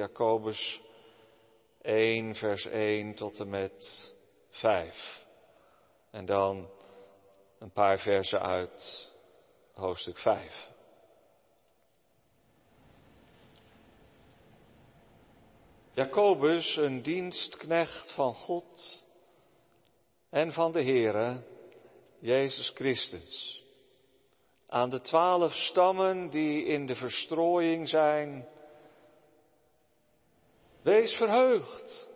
Jacobus 1, vers 1 tot en met 5. En dan een paar versen uit hoofdstuk 5. Jacobus, een dienstknecht van God en van de Heere, Jezus Christus. Aan de twaalf stammen die in de verstrooiing zijn, wees verheugd.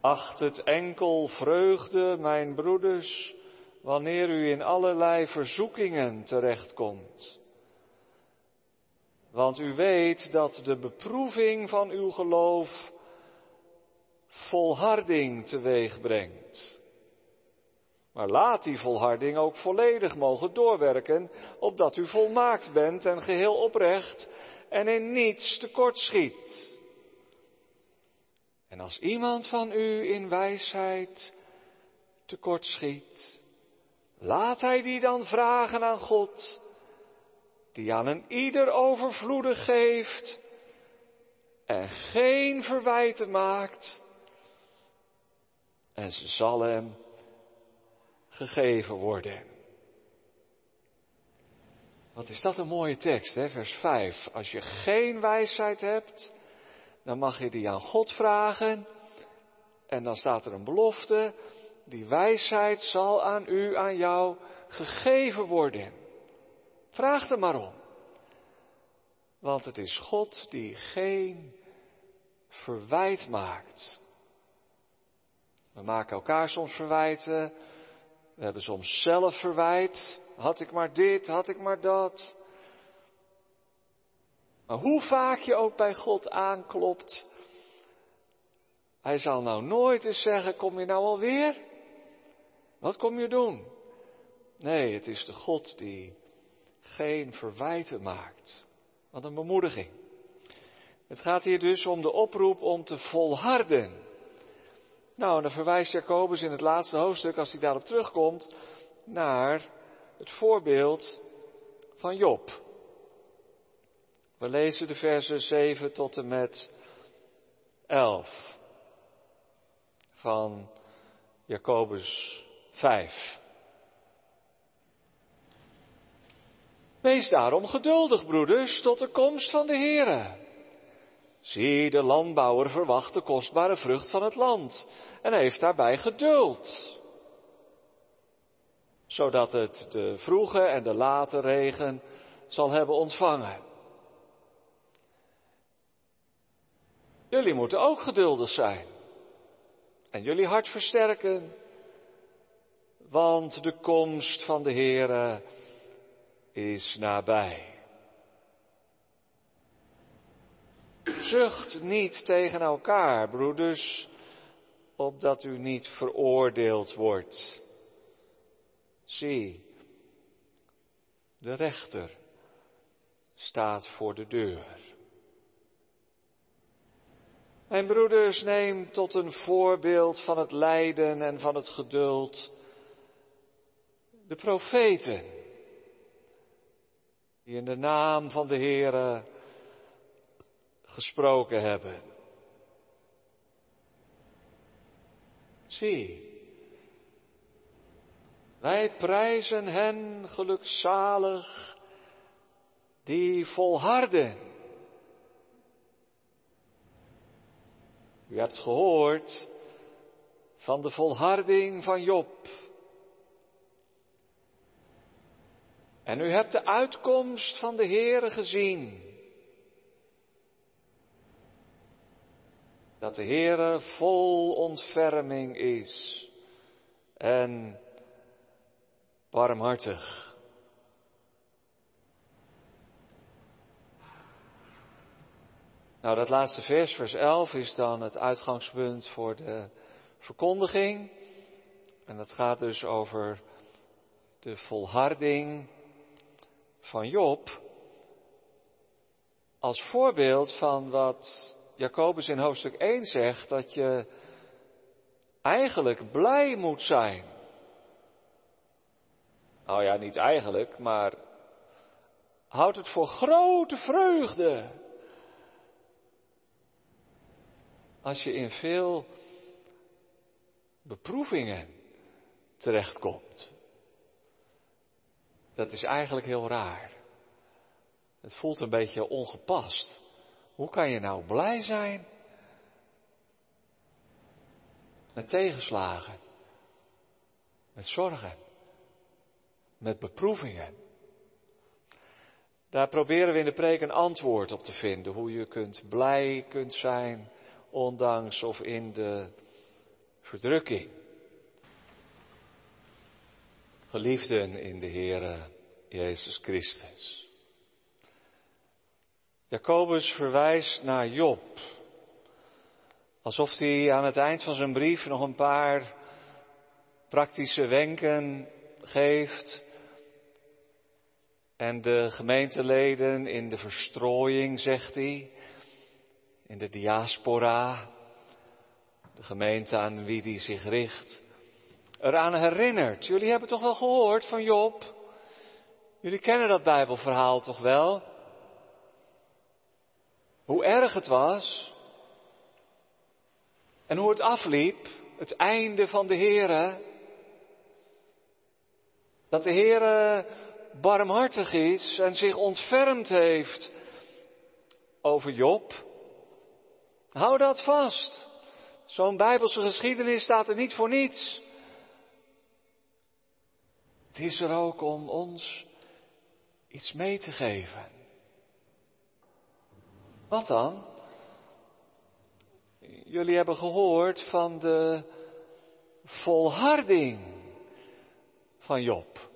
Acht het enkel vreugde, mijn broeders, wanneer u in allerlei verzoekingen terechtkomt. Want u weet dat de beproeving van uw geloof volharding teweeg brengt. Maar laat die volharding ook volledig mogen doorwerken, opdat u volmaakt bent en geheel oprecht en in niets tekortschiet. En als iemand van u in wijsheid tekortschiet, laat hij die dan vragen aan God, die aan een ieder overvloedig geeft en geen verwijten maakt, en ze zal hem gegeven worden. Wat is dat een mooie tekst, hè? vers 5. Als je geen wijsheid hebt, dan mag je die aan God vragen. En dan staat er een belofte. Die wijsheid zal aan u, aan jou gegeven worden. Vraag er maar om. Want het is God die geen verwijt maakt. We maken elkaar soms verwijten. We hebben soms zelf verwijt. Had ik maar dit, had ik maar dat. Maar hoe vaak je ook bij God aanklopt, hij zal nou nooit eens zeggen, kom je nou alweer? Wat kom je doen? Nee, het is de God die geen verwijten maakt. Wat een bemoediging. Het gaat hier dus om de oproep om te volharden. Nou, en dan verwijst Jacobus in het laatste hoofdstuk, als hij daarop terugkomt, naar het voorbeeld van Job. We lezen de versen 7 tot en met 11 van Jacobus 5. Wees daarom geduldig, broeders, tot de komst van de Here. Zie, de landbouwer verwacht de kostbare vrucht van het land en heeft daarbij geduld. Zodat het de vroege en de late regen zal hebben ontvangen. Jullie moeten ook geduldig zijn. En jullie hart versterken. Want de komst van de Heere is nabij. Zucht niet tegen elkaar, broeders, opdat u niet veroordeeld wordt. Zie, de rechter staat voor de deur. Mijn broeders, neem tot een voorbeeld van het lijden en van het geduld de profeten, die in de naam van de Heere gesproken hebben. Zie, wij prijzen hen gelukzalig die volharden. U hebt gehoord van de volharding van Job. En u hebt de uitkomst van de Heere gezien. dat de Heere vol ontferming is en barmhartig. Nou, dat laatste vers, vers 11, is dan het uitgangspunt voor de verkondiging. En dat gaat dus over de volharding van Job. Als voorbeeld van wat Jacobus in hoofdstuk 1 zegt dat je eigenlijk blij moet zijn. Nou ja, niet eigenlijk, maar houd het voor grote vreugde. Als je in veel beproevingen terechtkomt. Dat is eigenlijk heel raar. Het voelt een beetje ongepast. Hoe kan je nou blij zijn met tegenslagen, met zorgen? Met beproevingen? Daar proberen we in de preek een antwoord op te vinden. Hoe je kunt blij kunt zijn, ondanks of in de verdrukking. Geliefden in de Heere Jezus Christus. Jacobus verwijst naar Job. Alsof hij aan het eind van zijn brief nog een paar praktische wenken geeft. En de gemeenteleden in de verstrooiing, zegt hij, in de diaspora, de gemeente aan wie hij zich richt, eraan herinnert. Jullie hebben toch wel gehoord van Job? Jullie kennen dat Bijbelverhaal toch wel? Hoe erg het was en hoe het afliep, het einde van de Here. Dat de Here barmhartig is en zich ontfermd heeft over Job. Hou dat vast. Zo'n Bijbelse geschiedenis staat er niet voor niets. Het is er ook om ons iets mee te geven. Wat dan? Jullie hebben gehoord van de volharding van Job.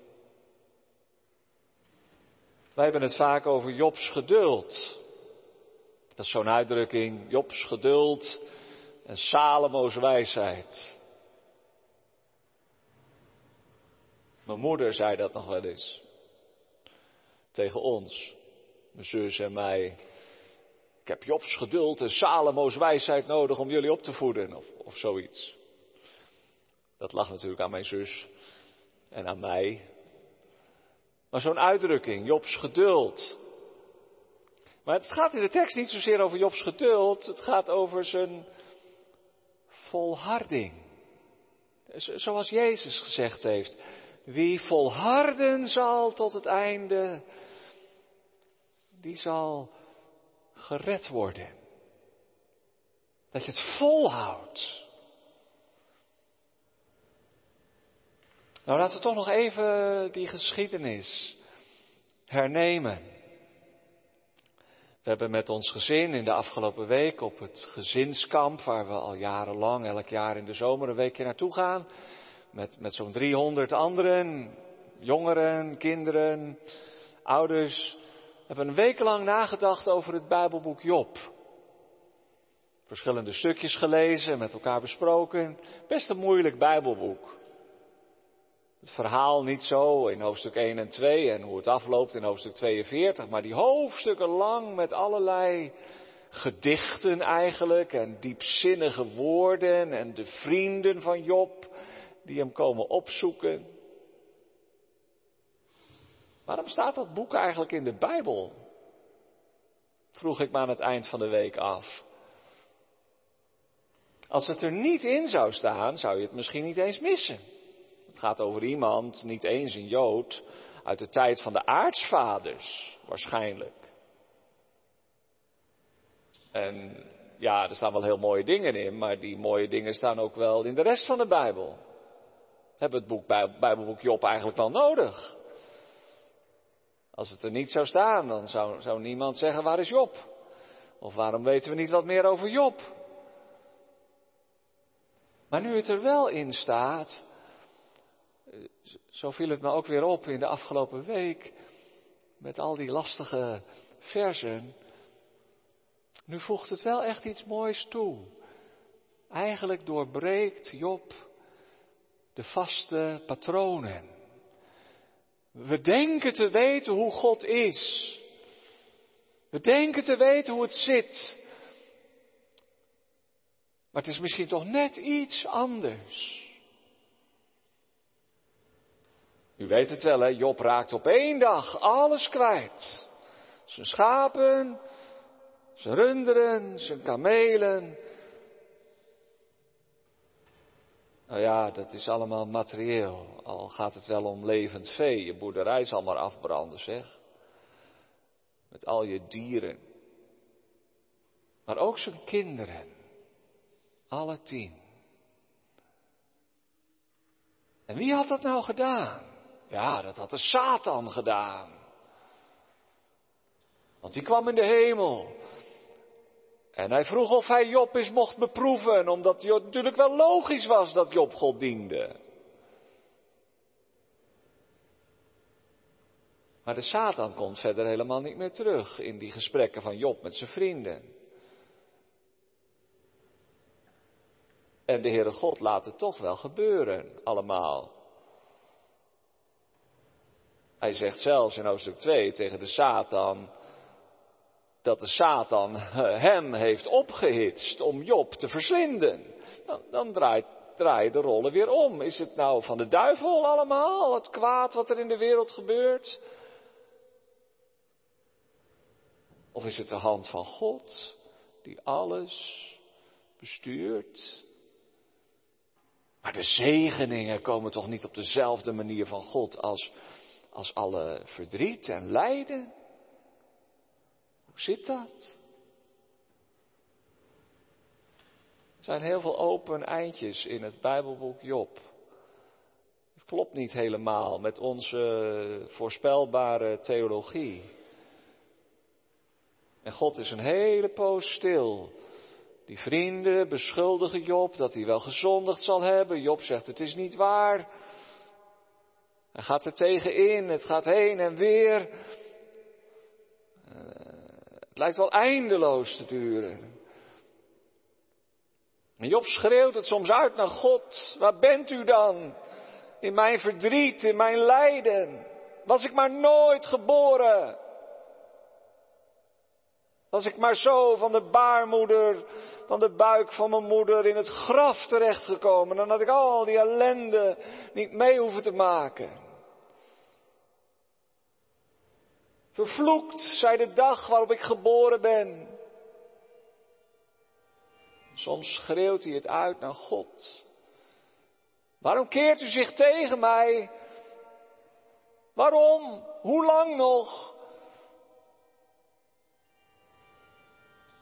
Wij hebben het vaak over Jobs geduld. Dat is zo'n uitdrukking, Jobs geduld en Salomo's wijsheid. Mijn moeder zei dat nog wel eens. Tegen ons, mijn zus en mij. Ik heb Jobs geduld en Salomo's wijsheid nodig om jullie op te voeden, of, of zoiets. Dat lag natuurlijk aan mijn zus en aan mij. Maar zo'n uitdrukking, Jobs geduld. Maar het gaat in de tekst niet zozeer over Jobs geduld, het gaat over zijn volharding. Zoals Jezus gezegd heeft, wie volharden zal tot het einde, die zal gered worden. Dat je het volhoudt. Nou, laten we toch nog even die geschiedenis hernemen. We hebben met ons gezin in de afgelopen week op het gezinskamp, waar we al jarenlang elk jaar in de zomer een weekje naartoe gaan, met, met zo'n 300 anderen, jongeren, kinderen, ouders, hebben een week lang nagedacht over het Bijbelboek Job. Verschillende stukjes gelezen, met elkaar besproken. Best een moeilijk Bijbelboek. Het verhaal niet zo in hoofdstuk 1 en 2 en hoe het afloopt in hoofdstuk 42, maar die hoofdstukken lang met allerlei gedichten eigenlijk en diepzinnige woorden en de vrienden van Job die hem komen opzoeken. Waarom staat dat boek eigenlijk in de Bijbel? Vroeg ik me aan het eind van de week af. Als het er niet in zou staan, zou je het misschien niet eens missen. Het gaat over iemand, niet eens een Jood, uit de tijd van de aartsvaders, waarschijnlijk. En ja, er staan wel heel mooie dingen in, maar die mooie dingen staan ook wel in de rest van de Bijbel. Hebben het boek, Bijbelboek Job eigenlijk wel nodig? Als het er niet zou staan, dan zou, zou niemand zeggen waar is Job? Of waarom weten we niet wat meer over Job? Maar nu het er wel in staat, zo viel het me ook weer op in de afgelopen week met al die lastige versen. Nu voegt het wel echt iets moois toe. Eigenlijk doorbreekt Job de vaste patronen. We denken te weten hoe God is. We denken te weten hoe het zit. Maar het is misschien toch net iets anders. U weet het wel, hè? Job raakt op één dag alles kwijt. Zijn schapen, zijn runderen, zijn kamelen, Nou ja, dat is allemaal materieel. Al gaat het wel om levend vee. Je boerderij zal maar afbranden, zeg. Met al je dieren. Maar ook zijn kinderen. Alle tien. En wie had dat nou gedaan? Ja, dat had de Satan gedaan. Want die kwam in de hemel. En hij vroeg of hij Job eens mocht beproeven, omdat het natuurlijk wel logisch was dat Job God diende. Maar de Satan komt verder helemaal niet meer terug in die gesprekken van Job met zijn vrienden. En de Heere God laat het toch wel gebeuren, allemaal. Hij zegt zelfs in hoofdstuk 2 tegen de Satan dat de Satan hem heeft opgehitst om Job te verslinden. Dan, dan draait, draait de rollen weer om. Is het nou van de duivel allemaal, het kwaad wat er in de wereld gebeurt? Of is het de hand van God die alles bestuurt? Maar de zegeningen komen toch niet op dezelfde manier van God als, als alle verdriet en lijden? Hoe zit dat? Er zijn heel veel open eindjes in het Bijbelboek Job. Het klopt niet helemaal met onze voorspelbare theologie. En God is een hele poos stil. Die vrienden beschuldigen Job dat hij wel gezondigd zal hebben. Job zegt het is niet waar. Hij gaat er tegenin, het gaat heen en weer. Het lijkt wel eindeloos te duren. En Job schreeuwt het soms uit naar God. Waar bent u dan? In mijn verdriet, in mijn lijden. Was ik maar nooit geboren. Was ik maar zo van de baarmoeder, van de buik van mijn moeder in het graf terechtgekomen. Dan had ik al die ellende niet mee hoeven te maken. Vervloekt zij de dag waarop ik geboren ben. Soms schreeuwt hij het uit naar God. Waarom keert u zich tegen mij? Waarom? Hoe lang nog?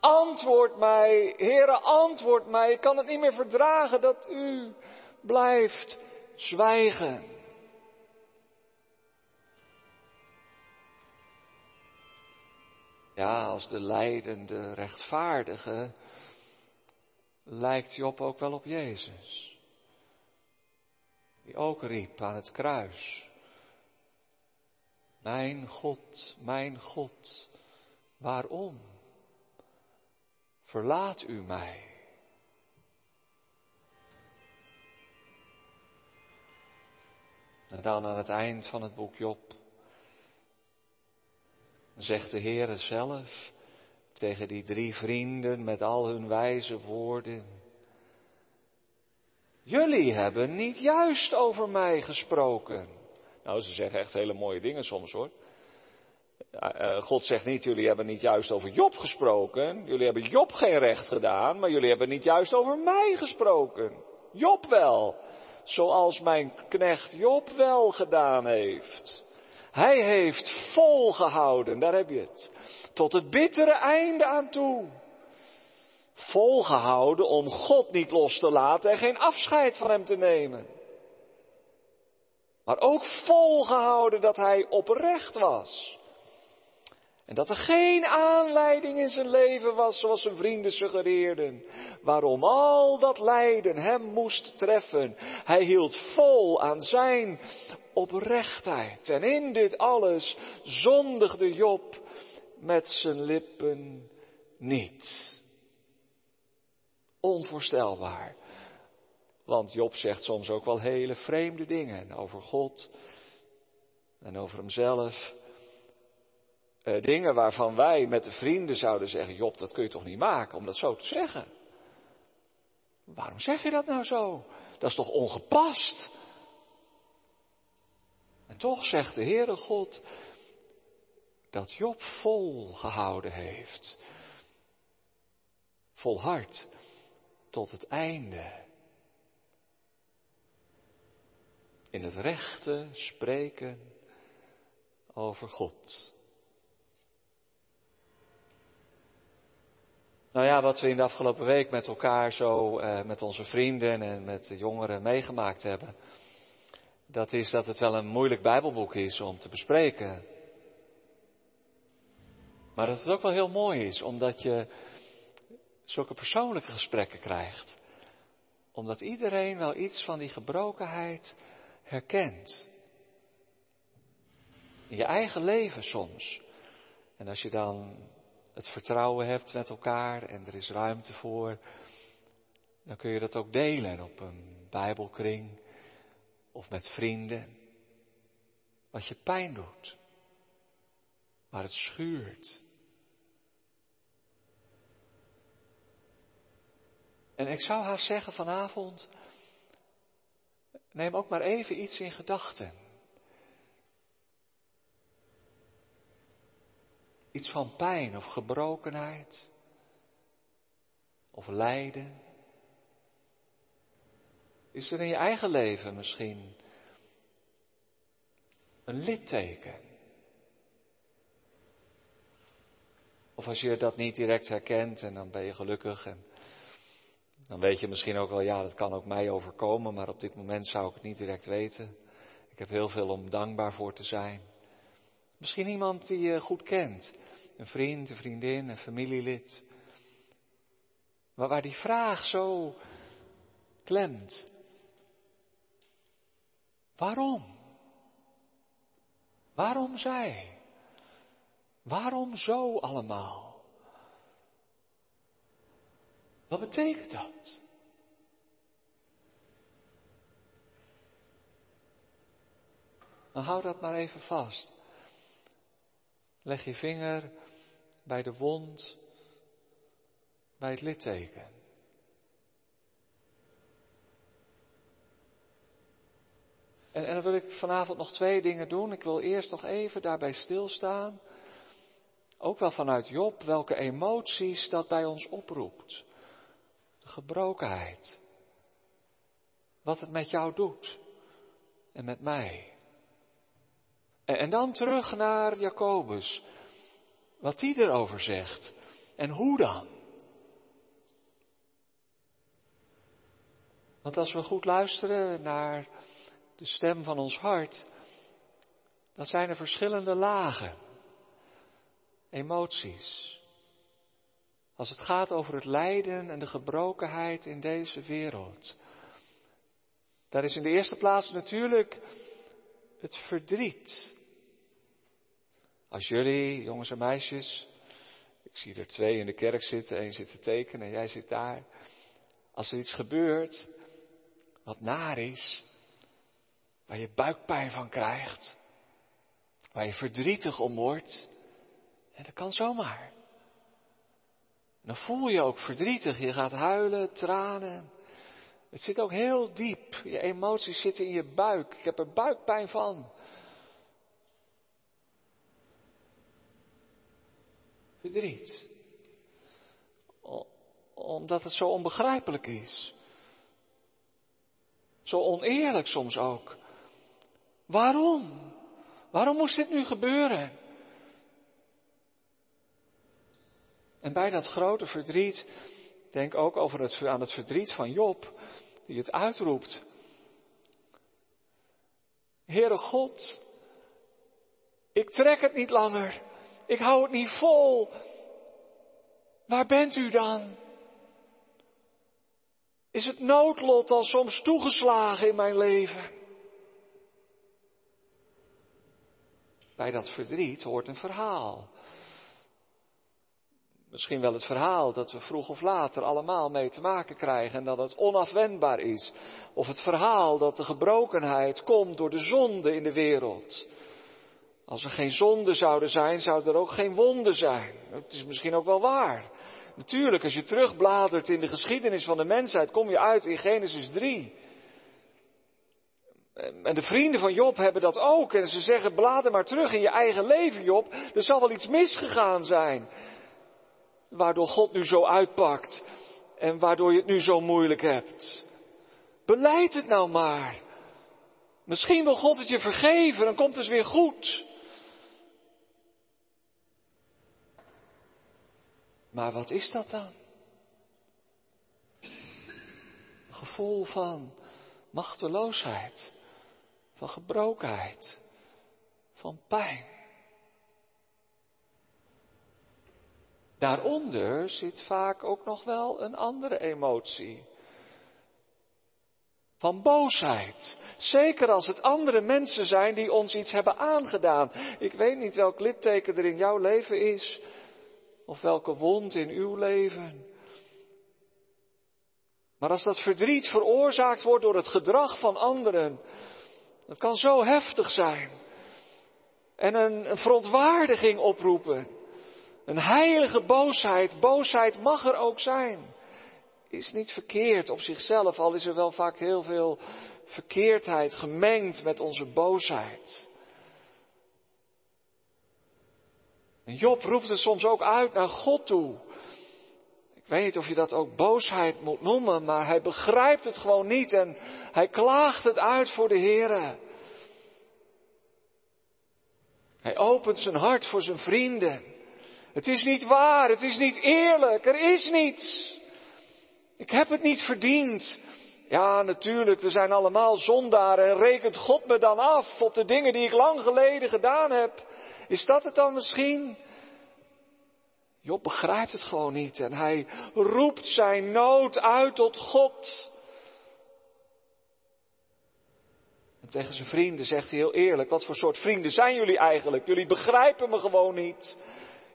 Antwoord mij, Heere, antwoord mij. Ik kan het niet meer verdragen dat u blijft zwijgen. Ja, als de leidende rechtvaardige lijkt Job ook wel op Jezus. Die ook riep aan het kruis. Mijn God, mijn God, waarom verlaat u mij? En dan aan het eind van het boek Job zegt de Heere zelf tegen die drie vrienden met al hun wijze woorden. Jullie hebben niet juist over mij gesproken. Nou, ze zeggen echt hele mooie dingen soms hoor. Eh, God zegt niet, jullie hebben niet juist over Job gesproken. Jullie hebben Job geen recht gedaan, maar jullie hebben niet juist over mij gesproken. Job wel. Zoals mijn knecht Job wel gedaan heeft. Hij heeft volgehouden, daar heb je het. Tot het bittere einde aan toe. Volgehouden om God niet los te laten en geen afscheid van hem te nemen. Maar ook volgehouden dat hij oprecht was. En dat er geen aanleiding in zijn leven was, zoals zijn vrienden suggereerden, waarom al dat lijden hem moest treffen. Hij hield vol aan zijn oprechtheid. En in dit alles zondigde Job met zijn lippen niet. Onvoorstelbaar. Want Job zegt soms ook wel hele vreemde dingen over God en over hemzelf. Eh, dingen waarvan wij met de vrienden zouden zeggen, Job, dat kun je toch niet maken om dat zo te zeggen. Waarom zeg je dat nou zo? Dat is toch ongepast? En toch zegt de Heere God dat Job volgehouden heeft. Volhard tot het einde. in het rechte spreken over God. Nou ja, wat we in de afgelopen week met elkaar zo, eh, met onze vrienden en met de jongeren meegemaakt hebben, dat is dat het wel een moeilijk Bijbelboek is om te bespreken. Maar dat het ook wel heel mooi is, omdat je zulke persoonlijke gesprekken krijgt. Omdat iedereen wel iets van die gebrokenheid herkent. In je eigen leven soms. En als je dan het vertrouwen hebt met elkaar en er is ruimte voor, dan kun je dat ook delen op een Bijbelkring of met vrienden. Wat je pijn doet, waar het schuurt. En ik zou haar zeggen vanavond, neem ook maar even iets in gedachten. Iets van pijn of gebrokenheid of lijden. Is er in je eigen leven misschien een litteken? Of als je dat niet direct herkent en dan ben je gelukkig en dan weet je misschien ook wel, ja, dat kan ook mij overkomen, maar op dit moment zou ik het niet direct weten. Ik heb heel veel om dankbaar voor te zijn. Misschien iemand die je goed kent, een vriend, een vriendin, een familielid. Waar die vraag zo klemt. Waarom? Waarom zij? Waarom zo allemaal? Wat betekent dat? Dan hou dat maar even vast. Leg je vinger bij de wond, bij het litteken. En, en dan wil ik vanavond nog twee dingen doen. Ik wil eerst nog even daarbij stilstaan. Ook wel vanuit Job, welke emoties dat bij ons oproept. De gebrokenheid. Wat het met jou doet. En met mij. En, en dan terug naar Jacobus. Wat die erover zegt. En hoe dan? Want als we goed luisteren naar de stem van ons hart, dan zijn er verschillende lagen, emoties. Als het gaat over het lijden en de gebrokenheid in deze wereld. Daar is in de eerste plaats natuurlijk het verdriet. Als jullie, jongens en meisjes, ik zie er twee in de kerk zitten, één zit te tekenen en jij zit daar. Als er iets gebeurt wat naar is, waar je buikpijn van krijgt, waar je verdrietig om wordt, en dat kan zomaar. dan voel je ook verdrietig, je gaat huilen, tranen. Het zit ook heel diep, je emoties zitten in je buik, ik heb er buikpijn van. Verdriet. Omdat het zo onbegrijpelijk is. Zo oneerlijk soms ook. Waarom? Waarom moest dit nu gebeuren? En bij dat grote verdriet, denk ook over het, aan het verdriet van Job, die het uitroept. Heere God, ik trek het niet langer. Ik hou het niet vol. Waar bent u dan? Is het noodlot al soms toegeslagen in mijn leven? Bij dat verdriet hoort een verhaal. Misschien wel het verhaal dat we vroeg of later allemaal mee te maken krijgen en dat het onafwendbaar is. Of het verhaal dat de gebrokenheid komt door de zonde in de wereld. Als er geen zonden zouden zijn, zou er ook geen wonden zijn. Het is misschien ook wel waar. Natuurlijk, als je terugbladert in de geschiedenis van de mensheid, kom je uit in Genesis 3. En de vrienden van Job hebben dat ook. En ze zeggen, blader maar terug in je eigen leven, Job. Er zal wel iets misgegaan zijn. Waardoor God nu zo uitpakt. En waardoor je het nu zo moeilijk hebt. Beleid het nou maar. Misschien wil God het je vergeven, dan komt het weer goed. Maar wat is dat dan? Gevoel van machteloosheid, van gebrokenheid, van pijn. Daaronder zit vaak ook nog wel een andere emotie. Van boosheid. Zeker als het andere mensen zijn die ons iets hebben aangedaan. Ik weet niet welk litteken er in jouw leven is. Of welke wond in uw leven. Maar als dat verdriet veroorzaakt wordt door het gedrag van anderen. Dat kan zo heftig zijn. En een, een verontwaardiging oproepen. Een heilige boosheid. Boosheid mag er ook zijn is niet verkeerd op zichzelf, al is er wel vaak heel veel verkeerdheid gemengd met onze boosheid. En Job roept het soms ook uit naar God toe. Ik weet niet of je dat ook boosheid moet noemen, maar hij begrijpt het gewoon niet en hij klaagt het uit voor de Heer. Hij opent zijn hart voor zijn vrienden. Het is niet waar, het is niet eerlijk, er is niets. Ik heb het niet verdiend. Ja, natuurlijk, we zijn allemaal zondaren en rekent God me dan af op de dingen die ik lang geleden gedaan heb. Is dat het dan misschien? Job begrijpt het gewoon niet en hij roept zijn nood uit tot God. En tegen zijn vrienden zegt hij heel eerlijk, wat voor soort vrienden zijn jullie eigenlijk? Jullie begrijpen me gewoon niet.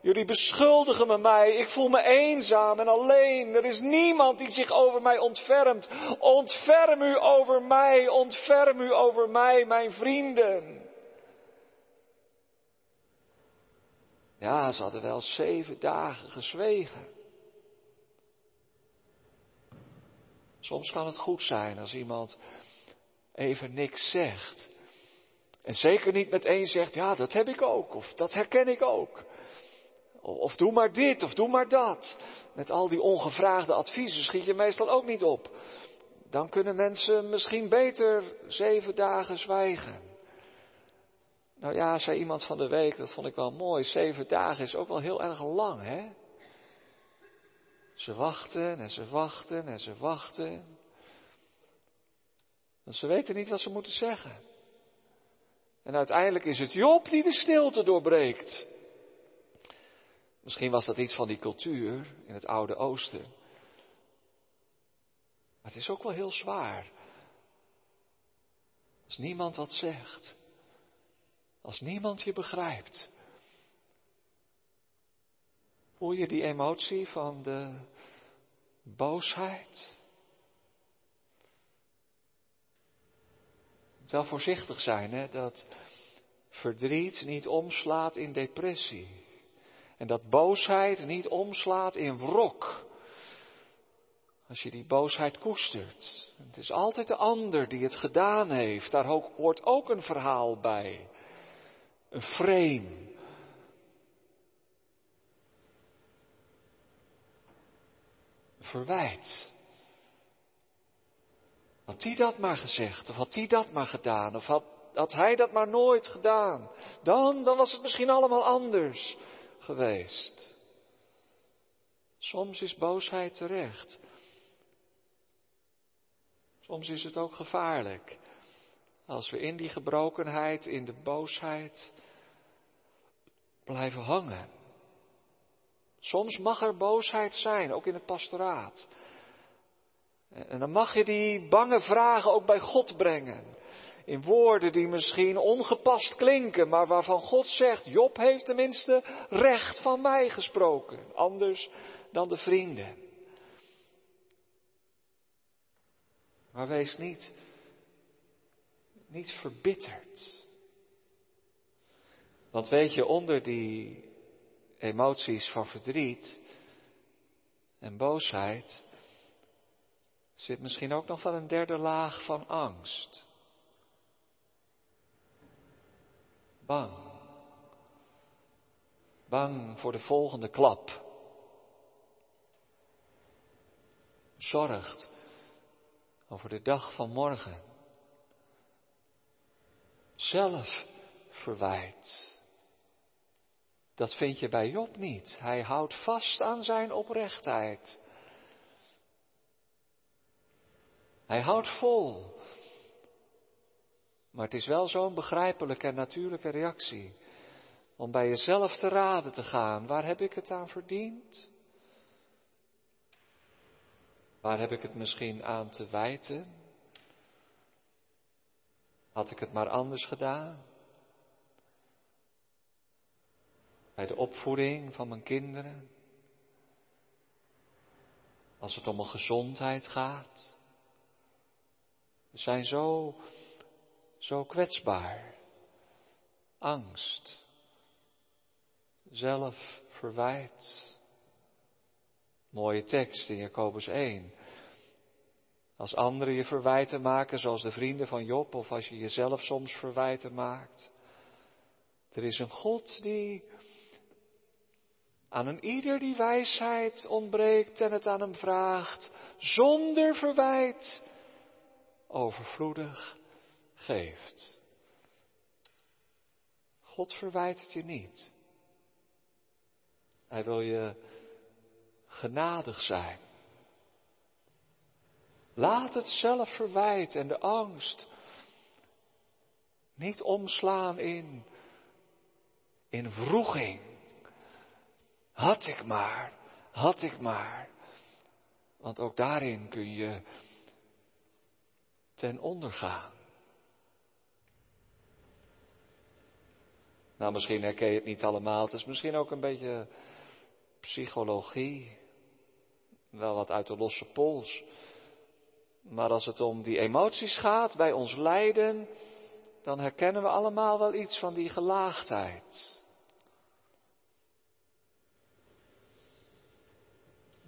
Jullie beschuldigen me mij. Ik voel me eenzaam en alleen. Er is niemand die zich over mij ontfermt. Ontferm u over mij. Ontferm u over mij, mijn vrienden. Ja, ze hadden wel zeven dagen gezwegen. Soms kan het goed zijn als iemand even niks zegt. En zeker niet meteen zegt, ja, dat heb ik ook, of dat herken ik ook. Of doe maar dit, of doe maar dat. Met al die ongevraagde adviezen schiet je meestal ook niet op. Dan kunnen mensen misschien beter zeven dagen zwijgen. Nou ja, zei iemand van de week, dat vond ik wel mooi. Zeven dagen is ook wel heel erg lang, hè? Ze wachten en ze wachten en ze wachten. Want ze weten niet wat ze moeten zeggen. En uiteindelijk is het Job die de stilte doorbreekt. Misschien was dat iets van die cultuur in het Oude Oosten. Maar het is ook wel heel zwaar. Als niemand wat zegt. Als niemand je begrijpt. Voel je die emotie van de boosheid? Wel voorzichtig zijn, hè, dat verdriet niet omslaat in depressie. En dat boosheid niet omslaat in wrok. Als je die boosheid koestert. Het is altijd de ander die het gedaan heeft. Daar hoort ook een verhaal bij. Een frame. Een verwijt. Had hij dat maar gezegd, of had hij dat maar gedaan, of had, had hij dat maar nooit gedaan, dan, dan was het misschien allemaal anders geweest. Soms is boosheid terecht. Soms is het ook gevaarlijk. Als we in die gebrokenheid, in de boosheid blijven hangen. Soms mag er boosheid zijn, ook in het pastoraat. En dan mag je die bange vragen ook bij God brengen in woorden die misschien ongepast klinken, maar waarvan God zegt, Job heeft tenminste recht van mij gesproken, anders dan de vrienden. Maar wees niet, niet verbitterd. Want weet je, onder die emoties van verdriet en boosheid zit misschien ook nog wel een derde laag van angst. Bang. Bang voor de volgende klap. Zorgt over de dag van morgen. Zelfverwijt. Dat vind je bij Job niet. Hij houdt vast aan zijn oprechtheid. Hij houdt vol. Maar het is wel zo'n begrijpelijke en natuurlijke reactie. Om bij jezelf te raden te gaan. Waar heb ik het aan verdiend? Waar heb ik het misschien aan te wijten? Had ik het maar anders gedaan? Bij de opvoeding van mijn kinderen? Als het om mijn gezondheid gaat? We zijn zo, zo kwetsbaar. Angst. Zelfverwijt. Mooie tekst in Jacobus 1. Als anderen je verwijten maken, zoals de vrienden van Job, of als je jezelf soms verwijten maakt. Er is een God die aan een ieder die wijsheid ontbreekt en het aan hem vraagt, zonder verwijt, overvloedig geeft. God verwijt het je niet. Hij wil je genadig zijn. Laat het zelfverwijt en de angst niet omslaan in, in vroeging. Had ik maar, had ik maar. Want ook daarin kun je ten onder gaan. Nou, misschien herken je het niet allemaal. Het is misschien ook een beetje psychologie. Wel wat uit de losse pols. Maar als het om die emoties gaat bij ons lijden, dan herkennen we allemaal wel iets van die gelaagdheid.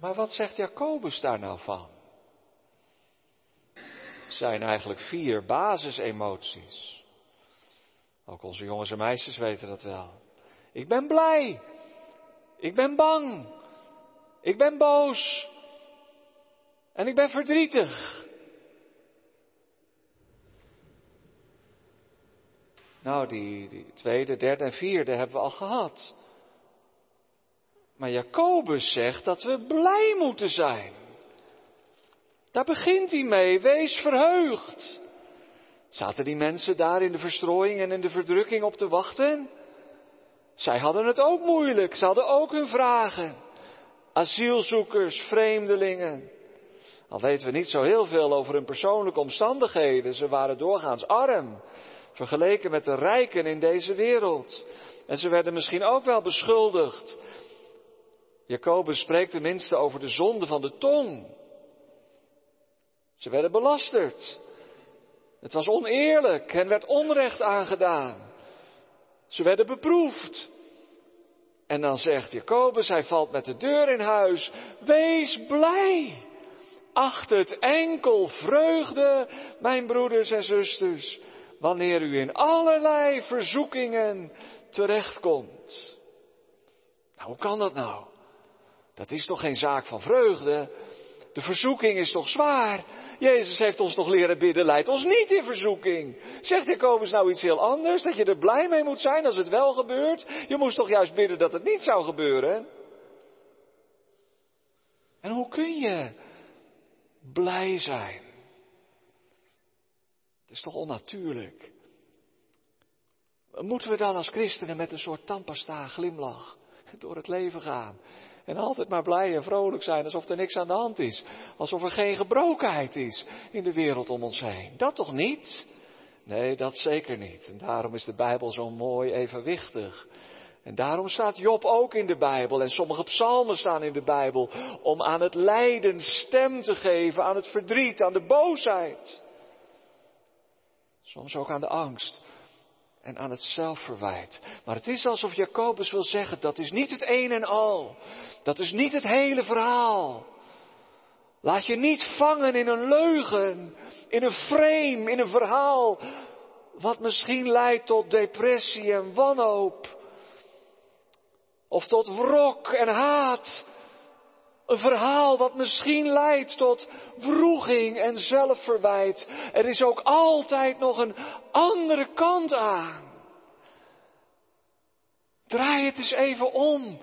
Maar wat zegt Jacobus daar nou van? Het zijn eigenlijk vier basisemoties. Ook onze jongens en meisjes weten dat wel. Ik ben blij. Ik ben bang. Ik ben boos. En ik ben verdrietig. Nou, die, tweede, derde en vierde hebben we al gehad. Maar Jacobus zegt dat we blij moeten zijn. Daar begint hij mee. Wees verheugd. Zaten die mensen daar in de verstrooiing en in de verdrukking op te wachten? Zij hadden het ook moeilijk. Ze hadden ook hun vragen. Asielzoekers, vreemdelingen. Al weten we niet zo heel veel over hun persoonlijke omstandigheden. Ze waren doorgaans arm, vergeleken met de rijken in deze wereld. En ze werden misschien ook wel beschuldigd. Jacobus spreekt tenminste over de zonde van de tong. Ze werden belasterd. Het was oneerlijk, hen werd onrecht aangedaan. Ze werden beproefd. En dan zegt Jacobus, hij valt met de deur in huis. Wees blij. Acht het enkel vreugde, mijn broeders en zusters, wanneer u in allerlei verzoekingen terechtkomt. Nou, hoe kan dat nou? Dat is toch geen zaak van vreugde? De verzoeking is toch zwaar? Jezus heeft ons toch leren bidden, leidt ons niet in verzoeking. Zegt Jacobus nou iets heel anders, dat je er blij mee moet zijn als het wel gebeurt? Je moest toch juist bidden dat het niet zou gebeuren? En hoe kun je blij zijn? Het is toch onnatuurlijk? Moeten we dan als christenen met een soort tandpasta glimlach door het leven gaan? En altijd maar blij en vrolijk zijn, alsof er niks aan de hand is. Alsof er geen gebrokenheid is in de wereld om ons heen. Dat toch niet? Nee, dat zeker niet. En daarom is de Bijbel zo mooi evenwichtig. En daarom staat Job ook in de Bijbel en sommige psalmen staan in de Bijbel om aan het lijden stem te geven, aan het verdriet, aan de boosheid. Soms ook aan de angst en aan het zelfverwijt. Maar het is alsof Jacobus wil zeggen, dat is niet het een en al. Dat is niet het hele verhaal. Laat je niet vangen in een leugen, in een frame, in een verhaal, wat misschien leidt tot depressie en wanhoop. Of tot wrok en haat. Een verhaal dat misschien leidt tot wroeging en zelfverwijt. Er is ook altijd nog een andere kant aan. Draai het eens even om.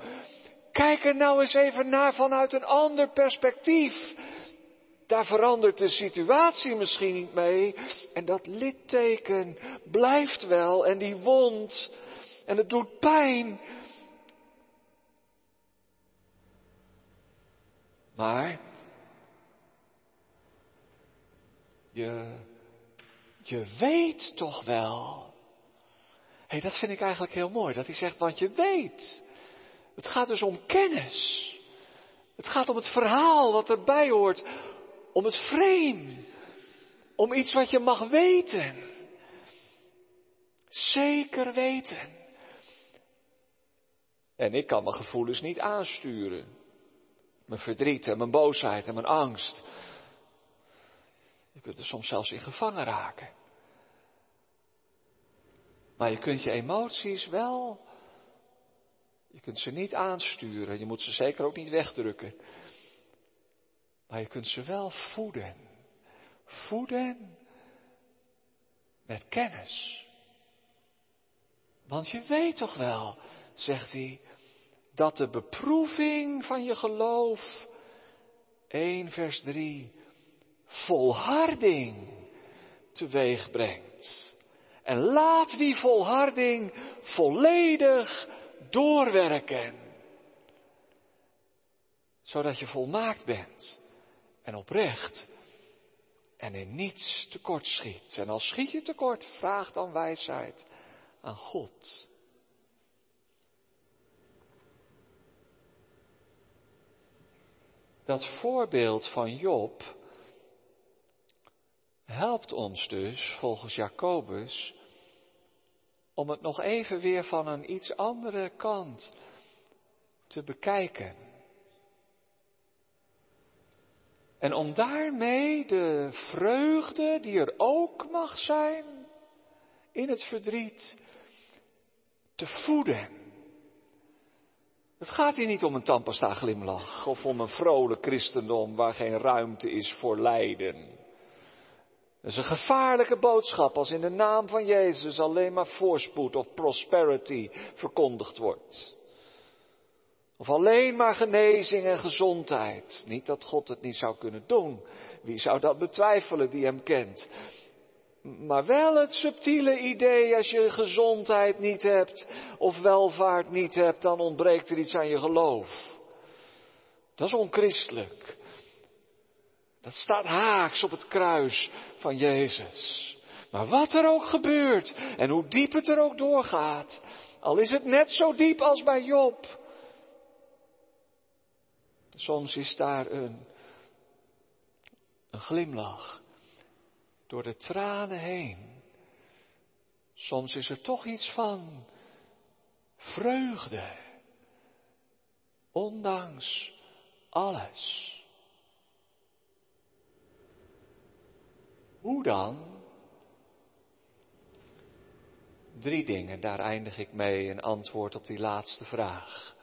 Kijk er nou eens even naar vanuit een ander perspectief. Daar verandert de situatie misschien niet mee. En dat litteken blijft wel. En die wond. En het doet pijn. Maar je, je weet toch wel. Hé, hey, dat vind ik eigenlijk heel mooi. Dat hij zegt, want je weet. Het gaat dus om kennis. Het gaat om het verhaal wat erbij hoort. Om het frame. Om iets wat je mag weten. Zeker weten. En ik kan mijn gevoelens niet aansturen. Mijn verdriet en mijn boosheid en mijn angst. Je kunt er soms zelfs in gevangen raken. Maar je kunt je emoties wel. Je kunt ze niet aansturen. Je moet ze zeker ook niet wegdrukken. Maar je kunt ze wel voeden. Voeden met kennis. Want je weet toch wel, zegt hij, dat de beproeving van je geloof, 1 vers 3, volharding teweeg brengt. En laat die volharding volledig doorwerken. Zodat je volmaakt bent en oprecht en in niets tekort schiet. En als schiet je tekort, vraag dan wijsheid aan God. Dat voorbeeld van Job helpt ons dus, volgens Jacobus, om het nog even weer van een iets andere kant te bekijken. En om daarmee de vreugde die er ook mag zijn in het verdriet te voeden. Het gaat hier niet om een tandpasta glimlach of om een vrolijk christendom waar geen ruimte is voor lijden. Dat is een gevaarlijke boodschap als in de naam van Jezus alleen maar voorspoed of prosperity verkondigd wordt. Of alleen maar genezing en gezondheid. Niet dat God het niet zou kunnen doen. Wie zou dat betwijfelen die hem kent? Maar wel het subtiele idee, als je gezondheid niet hebt of welvaart niet hebt, dan ontbreekt er iets aan je geloof. Dat is onchristelijk. Dat staat haaks op het kruis van Jezus. Maar wat er ook gebeurt en hoe diep het er ook doorgaat, al is het net zo diep als bij Job. Soms is daar een, een glimlach door de tranen heen. Soms is er toch iets van vreugde, ondanks alles. Hoe dan? Drie dingen, daar eindig ik mee, een antwoord op die laatste vraag.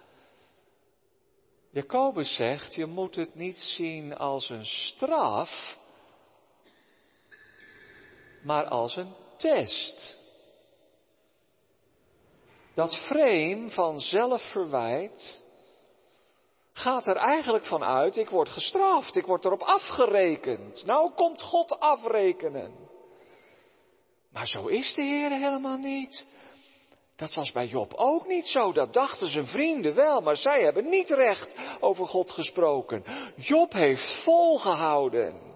Jacobus zegt, je moet het niet zien als een straf, maar als een test. Dat frame van zelfverwijt gaat er eigenlijk van uit, ik word gestraft, ik word erop afgerekend. Nou komt God afrekenen. Maar zo is de Heer helemaal niet. Dat was bij Job ook niet zo. Dat dachten zijn vrienden wel, maar zij hebben niet recht over God gesproken. Job heeft volgehouden.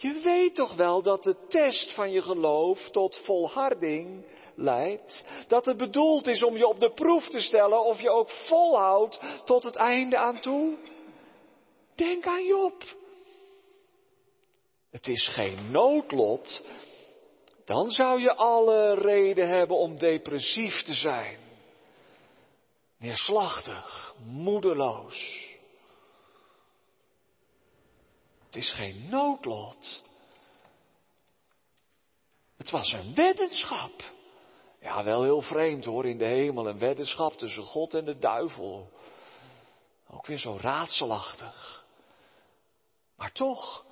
Je weet toch wel dat de test van je geloof tot volharding leidt. Dat het bedoeld is om je op de proef te stellen of je ook volhoudt tot het einde aan toe. Denk aan Job. Het is geen noodlot. Dan zou je alle reden hebben om depressief te zijn. Neerslachtig, moedeloos. Het is geen noodlot. Het was een weddenschap. Ja, wel heel vreemd hoor, in de hemel een weddenschap tussen God en de duivel. Ook weer zo raadselachtig. Maar toch,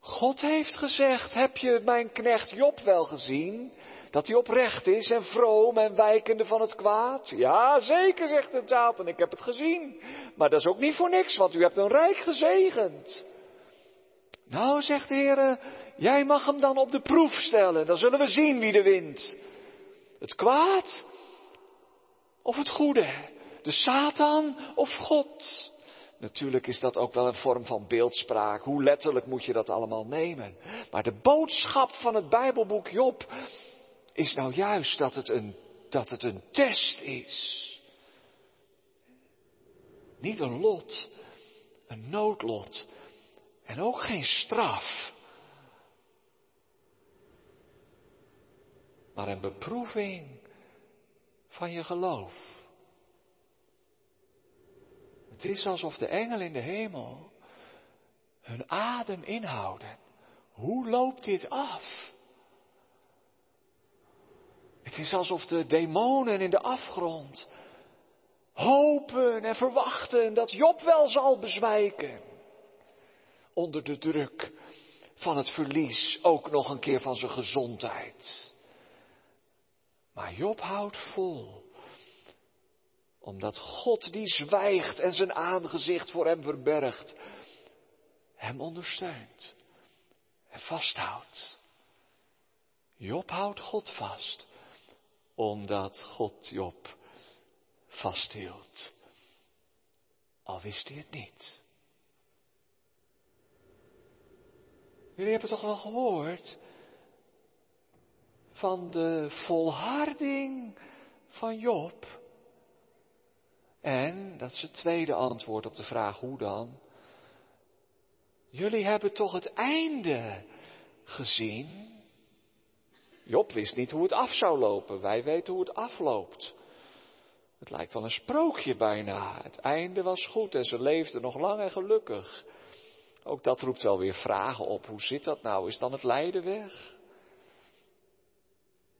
God heeft gezegd, heb je mijn knecht Job wel gezien? Dat hij oprecht is en vroom en wijkende van het kwaad? Ja, zeker, zegt de Satan, ik heb het gezien. Maar dat is ook niet voor niks, want u hebt een rijk gezegend. Nou, zegt de Heer, jij mag hem dan op de proef stellen. Dan zullen we zien wie er wint. Het kwaad of het goede? De Satan of God? Natuurlijk is dat ook wel een vorm van beeldspraak. Hoe letterlijk moet je dat allemaal nemen? Maar de boodschap van het Bijbelboek Job is nou juist dat het een, dat het een test is. Niet een lot, een noodlot. En ook geen straf. Maar een beproeving van je geloof. Het is alsof de engelen in de hemel hun adem inhouden. Hoe loopt dit af? Het is alsof de demonen in de afgrond hopen en verwachten dat Job wel zal bezwijken. Onder de druk van het verlies, ook nog een keer van zijn gezondheid. Maar Job houdt vol omdat God die zwijgt en zijn aangezicht voor hem verbergt, hem ondersteunt en vasthoudt. Job houdt God vast, omdat God Job vasthield. Al wist hij het niet. Jullie hebben toch wel gehoord van de volharding van Job? En, dat is het tweede antwoord op de vraag hoe dan. Jullie hebben toch het einde gezien? Job wist niet hoe het af zou lopen. Wij weten hoe het afloopt. Het lijkt wel een sprookje bijna. Het einde was goed en ze leefden nog lang en gelukkig. Ook dat roept wel weer vragen op. Hoe zit dat nou? Is dan het lijden weg?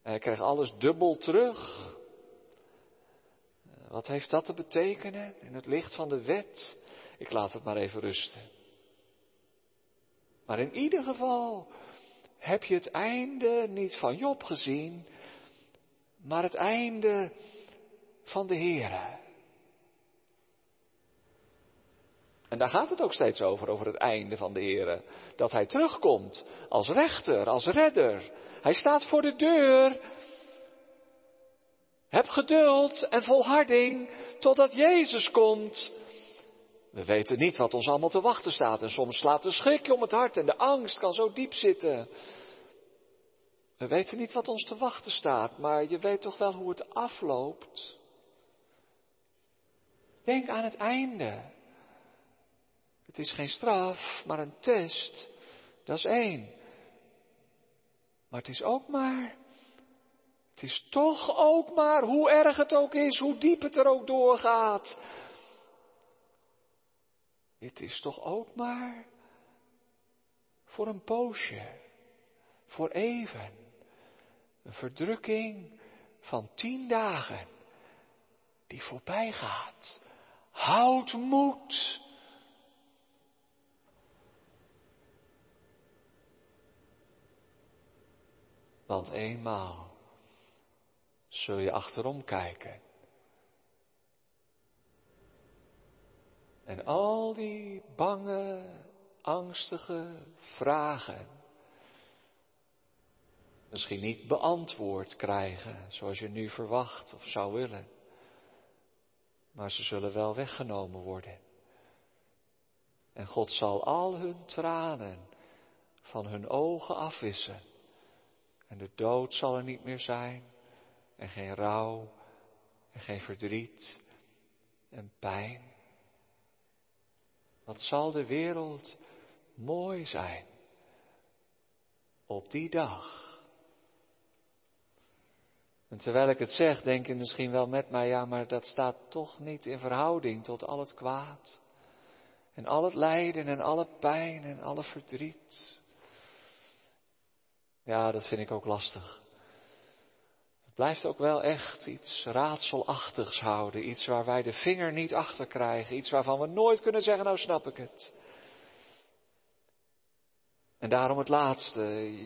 En hij kreeg alles dubbel terug. Wat heeft dat te betekenen in het licht van de wet? Ik laat het maar even rusten. Maar in ieder geval heb je het einde niet van Job gezien, maar het einde van de Here. En daar gaat het ook steeds over, over het einde van de Here. Dat hij terugkomt als rechter, als redder. Hij staat voor de deur heb geduld en volharding totdat Jezus komt. We weten niet wat ons allemaal te wachten staat en soms slaat de schrik om het hart en de angst kan zo diep zitten. We weten niet wat ons te wachten staat, maar je weet toch wel hoe het afloopt. Denk aan het einde. Het is geen straf, maar een test. Dat is één. Maar het is ook maar het is toch ook maar, hoe erg het ook is, hoe diep het er ook doorgaat. Het is toch ook maar voor een poosje, voor even. Een verdrukking van tien dagen die voorbij gaat. Houd moed. Want eenmaal zul je achterom kijken. En al die bange, angstige vragen misschien niet beantwoord krijgen zoals je nu verwacht of zou willen. Maar ze zullen wel weggenomen worden. En God zal al hun tranen van hun ogen afwissen. En de dood zal er niet meer zijn en geen rouw en geen verdriet en pijn. Wat zal de wereld mooi zijn op die dag. En terwijl ik het zeg, denk je misschien wel met mij, ja, maar dat staat toch niet in verhouding tot al het kwaad. En al het lijden en alle pijn en alle verdriet. Ja, dat vind ik ook lastig. blijft ook wel echt iets raadselachtigs houden. Iets waar wij de vinger niet achter krijgen. Iets waarvan we nooit kunnen zeggen, nou snap ik het. En daarom het laatste.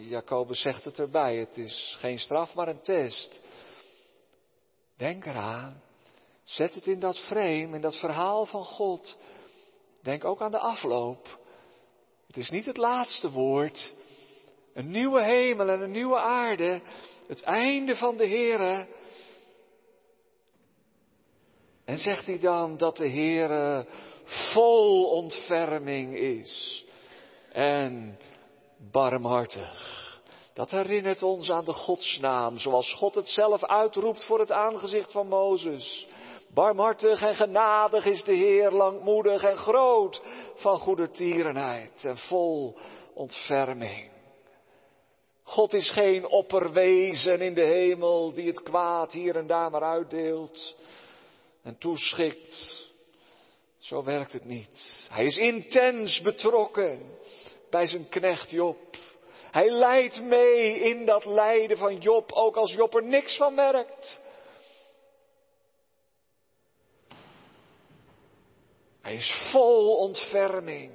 Jacobus zegt het erbij. Het is geen straf, maar een test. Denk eraan. Zet het in dat frame, in dat verhaal van God. Denk ook aan de afloop. Het is niet het laatste woord. Een nieuwe hemel en een nieuwe aarde. Het einde van de Here. En zegt hij dan dat de Here vol ontferming is. En barmhartig. Dat herinnert ons aan de godsnaam, zoals God het zelf uitroept voor het aangezicht van Mozes. Barmhartig en genadig is de Heer, langmoedig en groot van goede tierenheid en vol ontferming. God is geen opperwezen in de hemel die het kwaad hier en daar maar uitdeelt en toeschikt. Zo werkt het niet. Hij is intens betrokken bij zijn knecht Job. Hij leidt mee in dat lijden van Job, ook als Job er niks van merkt. Hij is vol ontferming.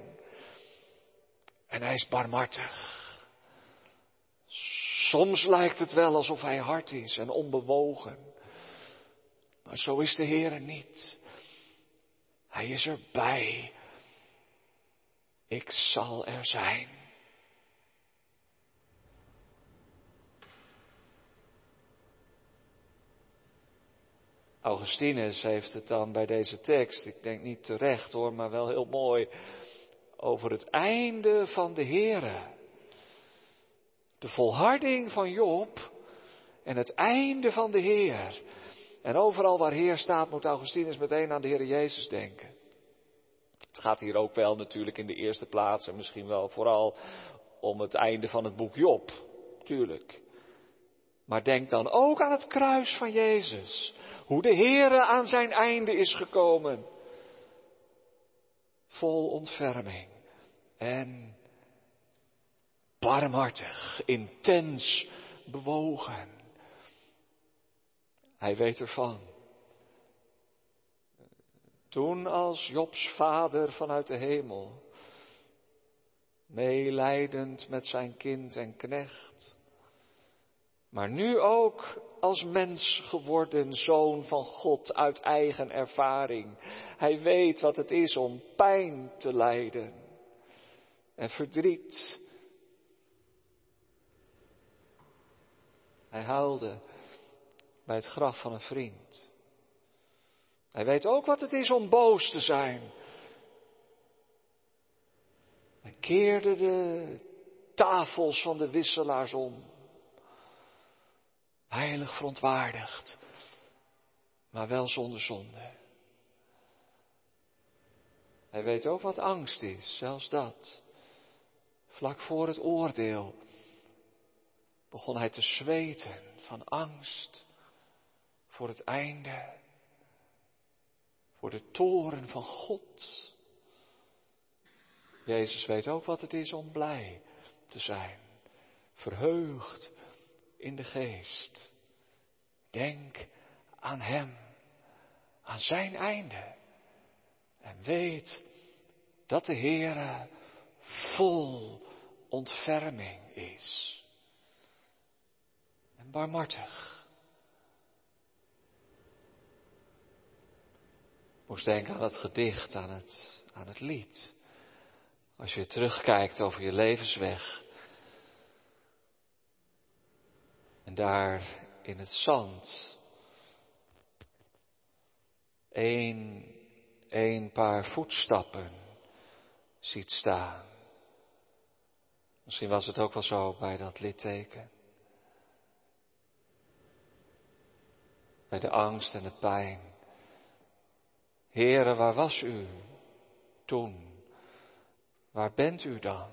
En hij is barmhartig. Soms lijkt het wel alsof hij hard is en onbewogen. Maar zo is de Heer niet. Hij is erbij. Ik zal er zijn. Augustinus heeft het dan bij deze tekst, ik denk niet terecht hoor, maar wel heel mooi, over het einde van de Here. De volharding van Job en het einde van de Heer. En overal waar Heer staat moet Augustinus meteen aan de Heer Jezus denken. Het gaat hier ook wel natuurlijk in de eerste plaats en misschien wel vooral om het einde van het boek Job. Tuurlijk. Maar denk dan ook aan het kruis van Jezus. Hoe de Heere aan zijn einde is gekomen. Vol ontferming en barmhartig, intens bewogen. Hij weet ervan. Toen als Jobs vader vanuit de hemel, meelijdend met zijn kind en knecht, maar nu ook als mens geworden zoon van God uit eigen ervaring. Hij weet wat het is om pijn te lijden en verdriet. Hij huilde bij het graf van een vriend. Hij weet ook wat het is om boos te zijn. Hij keerde de tafels van de wisselaars om heilig verontwaardigd, maar wel zonder zonde. Hij weet ook wat angst is, zelfs dat. Vlak voor het oordeel begon hij te zweten van angst voor het einde, voor de toren van God. Jezus weet ook wat het is om blij te zijn, verheugd in de geest. Denk aan Hem, aan Zijn einde. En weet dat de Heere vol ontferming is. En barmhartig. moest denken aan het gedicht, aan het, aan het lied. Als je terugkijkt over je levensweg. En daar in het zand één, één paar voetstappen ziet staan. Misschien was het ook wel zo bij dat litteken. Bij de angst en de pijn. Heere, waar was u toen? Waar bent u dan?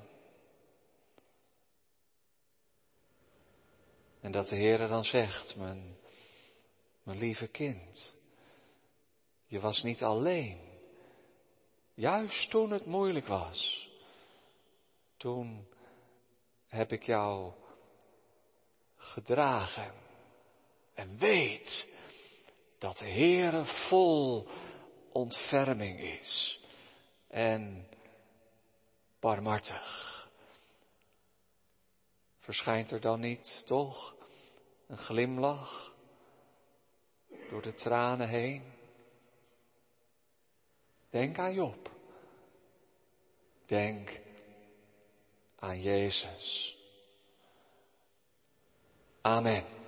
En dat de Heer dan zegt, mijn, mijn lieve kind, je was niet alleen. Juist toen het moeilijk was, toen heb ik jou gedragen En weet dat de Heere vol ontferming is en barmhartig. Verschijnt er dan niet toch een glimlach door de tranen heen? Denk aan Job. Denk aan Jezus. Amen.